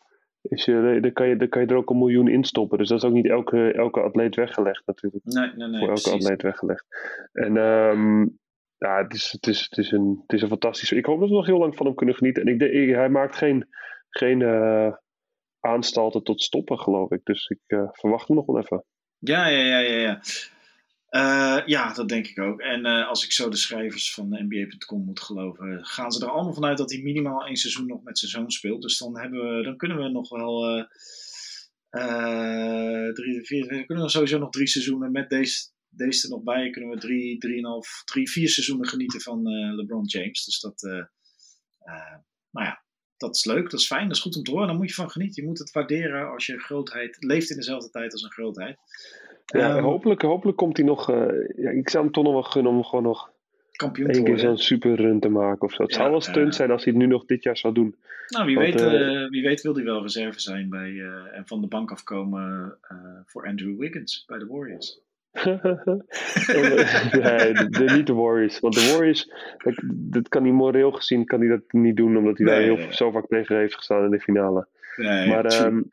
is je, dan, kan je, dan kan je er ook een miljoen in stoppen. Dus dat is ook niet elke, elke atleet weggelegd, natuurlijk. Nee, nee, nee. Voor elke precies. atleet weggelegd. En um, ja, het is, het, is, het, is een, het is een fantastisch. Ik hoop dat we nog heel lang van hem kunnen genieten. En ik denk, hij maakt geen, geen uh, aanstalten tot stoppen, geloof ik. Dus ik uh, verwacht hem nog wel even. Ja, ja, ja, ja. Ja, uh, ja dat denk ik ook. En uh, als ik zo de schrijvers van NBA.com moet geloven, gaan ze er allemaal vanuit dat hij minimaal één seizoen nog met zijn zoon speelt. Dus dan, hebben we, dan kunnen we nog wel. Uh, drie, vier, kunnen we sowieso nog drie seizoenen met deze, deze er nog bij. Kunnen we drie, drieënhalf, drie, vier seizoenen genieten van LeBron James. Dus dat. nou ja, dat is leuk, dat is fijn, dat is goed om te horen. Daar moet je van genieten. Je moet het waarderen als je grootheid leeft in dezelfde tijd als een grootheid. Ja, um, hopelijk, hopelijk komt hij nog. Uh, ja, ik zou hem toch nog wel gunnen om gewoon nog. Kampioen één keer zo'n superrun te maken of zo. Het ja, zou wel stunt zijn als hij het nu nog dit jaar zou doen. Nou, wie, Want, weet, uh, wie weet wil hij wel reserve zijn bij, uh, en van de bank afkomen voor Andrew Wiggins bij de Warriors. nee, de, niet de Warriors. Want de Warriors, dat, kan hij moreel gezien kan hij dat niet doen, omdat hij nee, daar heel, nee. zo vaak tegen heeft gestaan in de finale. Nee, maar um,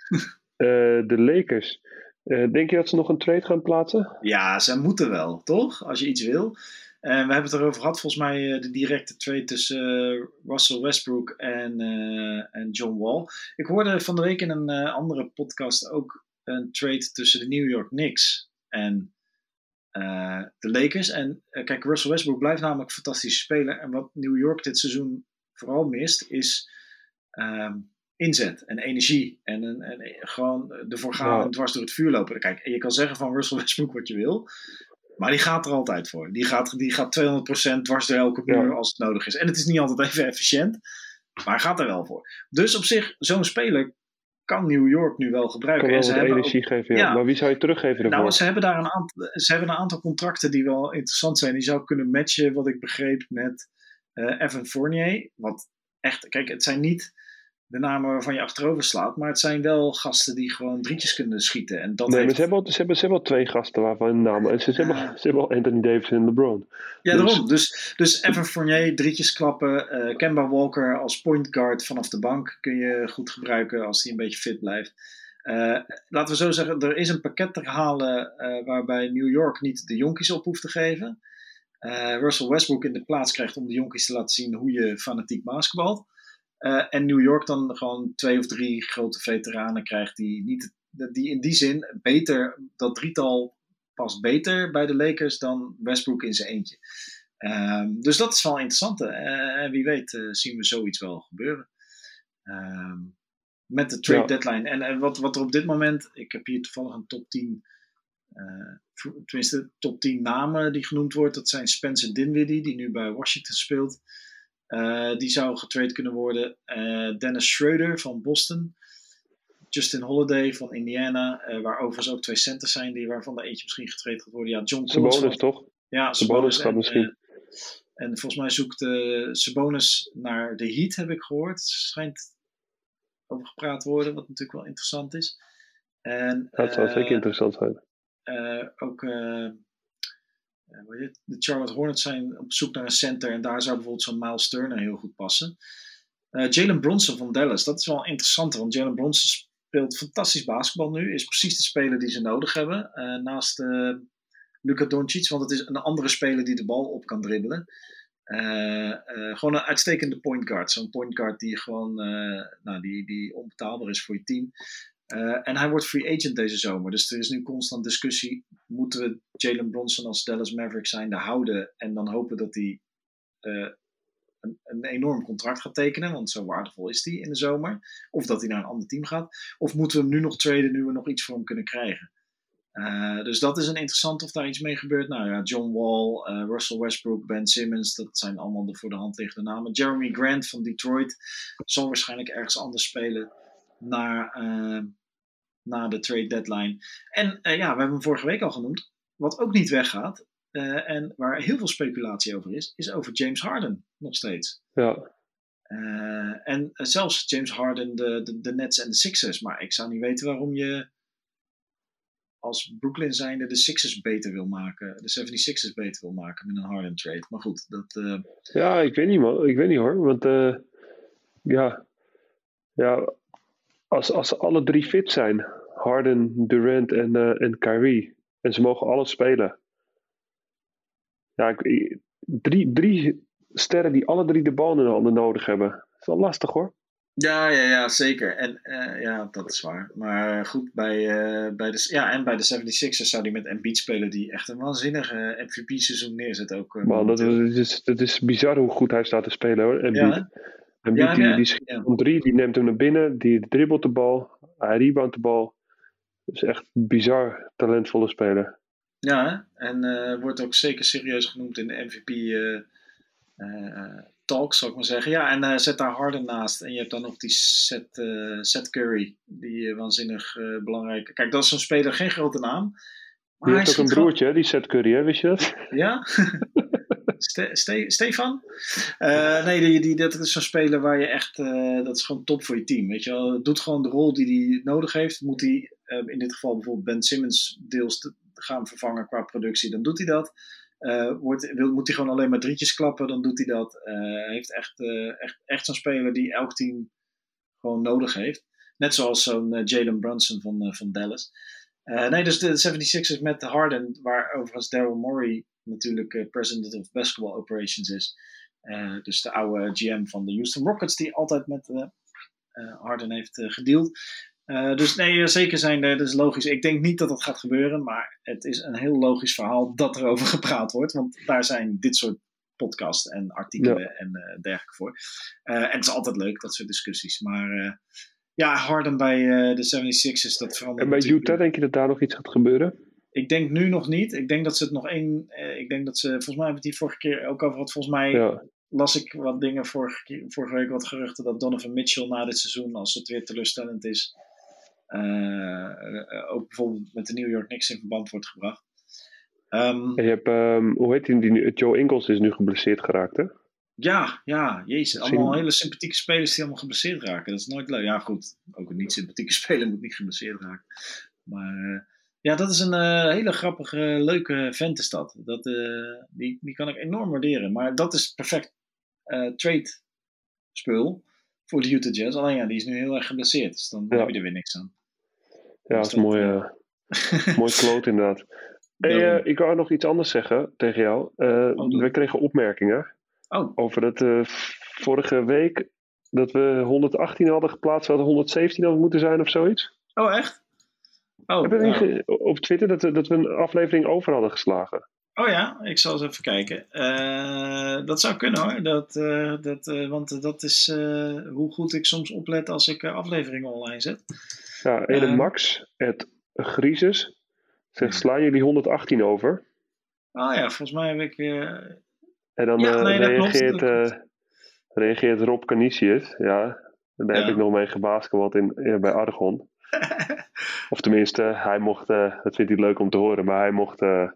uh, de Lakers, uh, denk je dat ze nog een trade gaan plaatsen? Ja, ze moeten wel, toch? Als je iets wil. En we hebben het erover gehad, volgens mij, de directe trade tussen Russell Westbrook en, en John Wall. Ik hoorde van de week in een andere podcast ook een trade tussen de New York Knicks en de Lakers. En uh, kijk, Russell Westbrook blijft namelijk een fantastische speler. En wat New York dit seizoen vooral mist, is um, inzet en energie. En, en, en gewoon ervoor gaan en dwars door het vuur lopen. Kijk, je kan zeggen van Russell Westbrook wat je wil. Maar die gaat er altijd voor. Die gaat, die gaat 200% dwars door elke muur ja. als het nodig is. En het is niet altijd even efficiënt. Maar hij gaat er wel voor. Dus op zich, zo'n speler kan New York nu wel gebruiken. Kan wel en ze energie ook, geven, ja. ja. Maar wie zou je teruggeven daarvoor? Nou, ze hebben daar een aantal, ze hebben een aantal contracten die wel interessant zijn. Die zou kunnen matchen, wat ik begreep, met uh, Evan Fournier. Wat echt, kijk, het zijn niet de namen waarvan je achterover slaat. Maar het zijn wel gasten die gewoon drietjes kunnen schieten. En dat nee, heeft... maar ze hebben, al, ze, hebben, ze hebben al twee gasten waarvan een naam. En ze, ze, hebben, ze hebben al Anthony Davis en LeBron. Ja, dus... daarom. Dus, dus Evan Fournier, drietjes klappen. Uh, Kemba Walker als point guard vanaf de bank kun je goed gebruiken als hij een beetje fit blijft. Uh, laten we zo zeggen, er is een pakket te halen uh, waarbij New York niet de jonkies op hoeft te geven. Russell Westbrook in de plaats krijgt om de jonkies te laten zien hoe je fanatiek basketbalt. Uh, en New York dan gewoon twee of drie grote veteranen krijgt die, niet, die in die zin beter, dat drietal past beter bij de Lakers dan Westbrook in zijn eentje. Um, dus dat is wel interessant. En uh, wie weet uh, zien we zoiets wel gebeuren. Um, met de trade ja. deadline. En, en wat, wat er op dit moment, ik heb hier toevallig een top 10 tenminste top 10 namen die genoemd wordt. Dat zijn Spencer Dinwiddie, die nu bij Washington speelt. Die zou getrade kunnen worden. Dennis Schroeder van Boston. Justin Holiday van Indiana, waar overigens ook twee centers zijn, die, waarvan er eentje misschien getraind gaat worden. Ja, John. Sabonis, toch? Ja, Sabonis gaat misschien. En volgens mij zoekt uh, Sabonis naar de Heat, heb ik gehoord. Schijnt over gepraat worden, wat natuurlijk wel interessant is. En, dat zou zeker eh, interessant zijn. Uh, ook de Charlotte Hornets zijn op zoek naar een center. En daar zou bijvoorbeeld zo'n Miles Turner heel goed passen. Jalen Bronson van Dallas, dat is wel interessant. Want Jalen Bronson speelt fantastisch basketbal nu. Is precies de speler die ze nodig hebben. naast Luka Doncic, want het is een andere speler die de bal op kan dribbelen. Gewoon een uitstekende point guard. Zo'n point guard die gewoon nou, die, die onbetaalbaar is voor je team. En hij wordt free agent deze zomer. Dus er is nu constant discussie. Moeten we Jalen Bronson als Dallas Maverick zijnde houden en dan hopen dat hij een, een, enorm contract gaat tekenen? Want zo waardevol is hij in de zomer. Of dat hij naar een ander team gaat. Of moeten we hem nu nog traden nu we nog iets voor hem kunnen krijgen? Uh, dus dat is een interessant of daar iets mee gebeurt. Nou ja, John Wall, Russell Westbrook, Ben Simmons, dat zijn allemaal de voor de hand liggende namen. Jeremy Grant van Detroit zal waarschijnlijk ergens anders spelen na, uh, na de trade deadline. En ja, we hebben hem vorige week al genoemd. Wat ook niet weggaat en waar heel veel speculatie over is, is over James Harden nog steeds. Ja. en zelfs James Harden, de, de, de Nets en de Sixers. Maar ik zou niet weten waarom je als Brooklyn zijnde de Sixers beter wil maken. De 76ers beter wil maken met een Harden trade. Maar goed, dat... Uh... Ja, ik weet niet man. Ik weet niet hoor. Want uh, ja, ja als, als alle drie fit zijn. Harden, Durant en, uh, en Kyrie. En ze mogen alles spelen. Ja, ik, drie, drie sterren die alle drie de bal in de handen nodig hebben. Dat is wel lastig hoor. Ja, ja, ja, zeker. En uh, ja, dat is waar. Maar goed, bij, uh, bij, de, ja, en bij de 76ers zou die met Embiid spelen, die echt een waanzinnige MVP-seizoen neerzet ook. Uh, Man, dat, is, dat is bizar hoe goed hij staat te spelen hoor, Embiid. Ja, Ja, die, die schiet om drie, die neemt hem naar binnen, die dribbelt de bal, hij reboundt de bal. Dat is echt bizar talentvolle speler. Ja, en wordt ook zeker serieus genoemd in de MVP talk, zou ik maar zeggen. Ja, en uh, zet daar Harden naast. En je hebt dan nog die Seth, uh, Seth Curry, die uh, waanzinnig belangrijk... Kijk, dat is zo'n speler, geen grote naam. Maar die heeft ook een broertje, die Seth Curry, hè? wist je dat? Ja? Ste Ste Stefan? nee, die, die, dat is zo'n speler waar je echt... dat is gewoon top voor je team, weet je wel. Doet gewoon de rol die hij nodig heeft. Moet hij, in dit geval bijvoorbeeld Ben Simmons deels gaan vervangen qua productie, dan doet hij dat. Uh, wordt, wil, moet hij gewoon alleen maar drietjes klappen, dan doet hij dat. Hij heeft echt, echt, echt zo'n speler die elk team gewoon nodig heeft. Net zoals zo'n Jalen Brunson van, van Dallas. nee, dus de 76ers met Harden, waar overigens Daryl Morey natuurlijk president of basketball operations is. dus de oude GM van de Houston Rockets, die altijd met Harden heeft gedeeld. Uh, dus nee, zeker zijn er, dat is logisch. Ik denk niet dat dat gaat gebeuren, maar het is een heel logisch verhaal dat er over gepraat wordt. Want daar zijn dit soort podcasts en artikelen en uh, dergelijke voor. Uh, en het is altijd leuk, dat soort discussies. Maar ja, Harden bij de 76ers, dat verandert. En bij Utah denk je dat daar nog iets gaat gebeuren? Ik denk nu nog niet. Ik denk dat ze het nog één. ik denk dat ze. Volgens mij hebben we het hier vorige keer ook over gehad. Volgens mij ja las ik wat dingen vorige, vorige week, wat geruchten dat Donovan Mitchell na dit seizoen, als het weer teleurstellend is, uh, ook bijvoorbeeld met de New York Knicks in verband wordt gebracht. Um, je hebt, um, hoe heet die, die, Joe Ingles is nu geblesseerd geraakt, hè? Ja, ja, jezus. Allemaal hele sympathieke spelers die allemaal geblesseerd raken. Dat is nooit leuk. Ja, goed. Ook een niet sympathieke speler moet niet geblesseerd raken. Maar ja, dat is een uh, hele grappige, leuke vent is dat. uh, die, die kan ik enorm waarderen. Maar dat is perfect trade spul voor de Utah Jazz. Alleen ja, die is nu heel erg geblesseerd. Dus dan ja. heb je er weer niks aan. Ja, dat is mooi, mooi kloot inderdaad. Hey, ik wou nog iets anders zeggen tegen jou. Oh, we kregen opmerkingen oh. over dat vorige week dat we 118 hadden geplaatst, hadden 117 hadden moeten zijn of zoiets. Oh, echt? Oh, Hebben we nou. op Twitter dat, dat we een aflevering over hadden geslagen? Oh ja, ik zal eens even kijken. Uh, dat zou kunnen hoor. Dat, uh, dat, uh, want dat is hoe goed ik soms oplet als ik afleveringen online zet. Ja, en Max, het Grieses, Zeg, slaan jullie 118 over? Oh ja, volgens mij heb ik weer... En dan Ja, eh, nee, reageert, klopt. eh, reageert Rob Canisius. Ja, daar heb ik nog mee in, in, bij Argon. Of tenminste, hij mocht, eh, dat vindt hij leuk om te horen, maar hij mocht eh,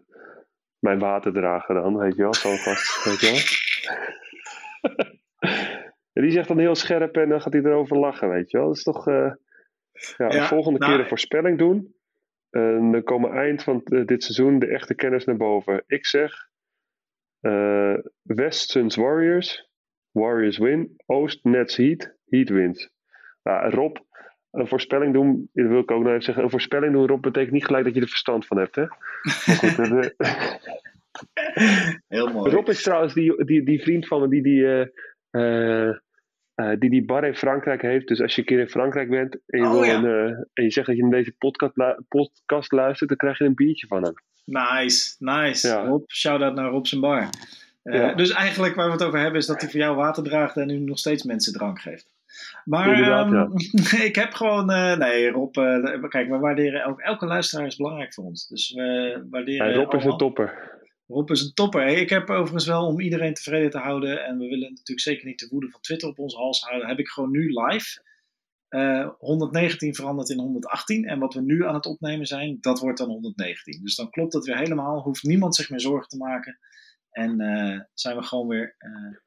mijn water dragen dan, weet je wel, zo vast, weet je wel. en die zegt dan heel scherp en dan gaat hij erover lachen, weet je wel. Dat is toch, eh, ja, Ja, volgende nou, keer een voorspelling doen. En dan komen eind van dit seizoen de echte kennis naar boven. Ik zeg West Suns Warriors, Warriors win. Oost Nets Heat, Heat wins. Ja, Rob, een voorspelling doen, dat wil ik ook nog even zeggen. Een voorspelling doen, Rob, betekent niet gelijk dat je er verstand van hebt, hè? Maar goed, de- Heel mooi. Rob is trouwens die, die, die vriend van me die die, eh, eh, eh, die die bar in Frankrijk heeft. Dus als je een keer in Frankrijk bent en je, Oh, wil ja. een, eh, en je zegt dat je naar deze podcast, lu- podcast luistert, dan krijg je een biertje van hem. Nice, nice. Ja. Rob, shout-out naar Rob zijn bar. Eh, Ja. Dus eigenlijk waar we het over hebben is dat hij voor jou water draagt en nu nog steeds mensen drank geeft. Maar ehm, ik heb gewoon... eh, nee, Rob, eh, kijk, we waarderen... Elke, elke luisteraar is belangrijk voor ons. Dus we waarderen... En Rob is een topper. Rob is een topper. Hey, Ik heb overigens wel om iedereen tevreden te houden. En we willen natuurlijk zeker niet de woede van Twitter op onze hals houden. Heb ik gewoon nu live. eh, 119 veranderd in 118. En wat we nu aan het opnemen zijn, dat wordt dan 119. Dus dan klopt dat weer helemaal. Hoeft niemand zich meer zorgen te maken. En eh, zijn we gewoon weer eh,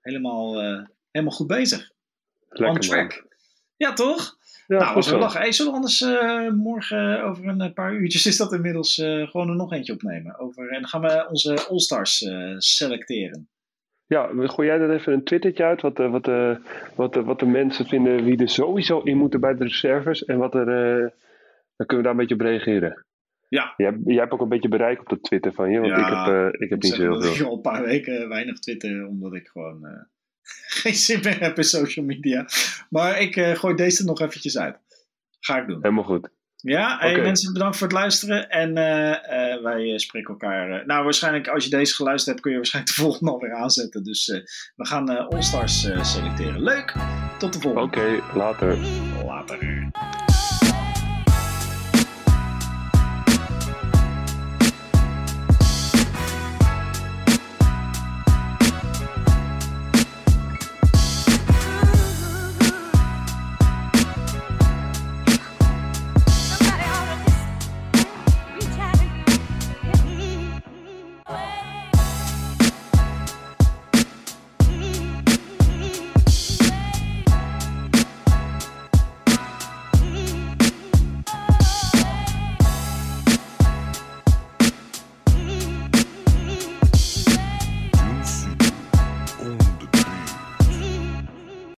helemaal, eh, helemaal goed bezig. On Lekker man. track. Ja, toch? Ja, nou, goed als we zo. lachen. Hey, zullen we anders eh, morgen over een eh, paar uurtjes is dat inmiddels eh, gewoon er nog eentje opnemen? Over, en dan gaan we onze All-Stars eh, selecteren. Ja, gooi jij er even een twittertje uit, wat, de- wat, de- wat, de- wat de mensen vinden wie er sowieso in moeten bij de reserves en wat er, eh, dan kunnen we daar een beetje op reageren. Ja. Jij, jij hebt ook een beetje bereik op de Twitter van je, want Ja, ik heb, eh, ik heb Ik niet zo heel dat ik veel. al een paar weken weinig twitter, omdat ik gewoon eh, geen zin meer heb in social media. Maar ik eh, gooi deze er nog eventjes uit. Ga ik doen. Helemaal goed. Ja, hey, mensen, bedankt voor het luisteren. En eh, eh, wij spreken elkaar. nou, waarschijnlijk als je deze geluisterd hebt, kun je waarschijnlijk de volgende alweer aanzetten. Dus we gaan All-Stars selecteren. Leuk. Tot de volgende. Oké, later. Later.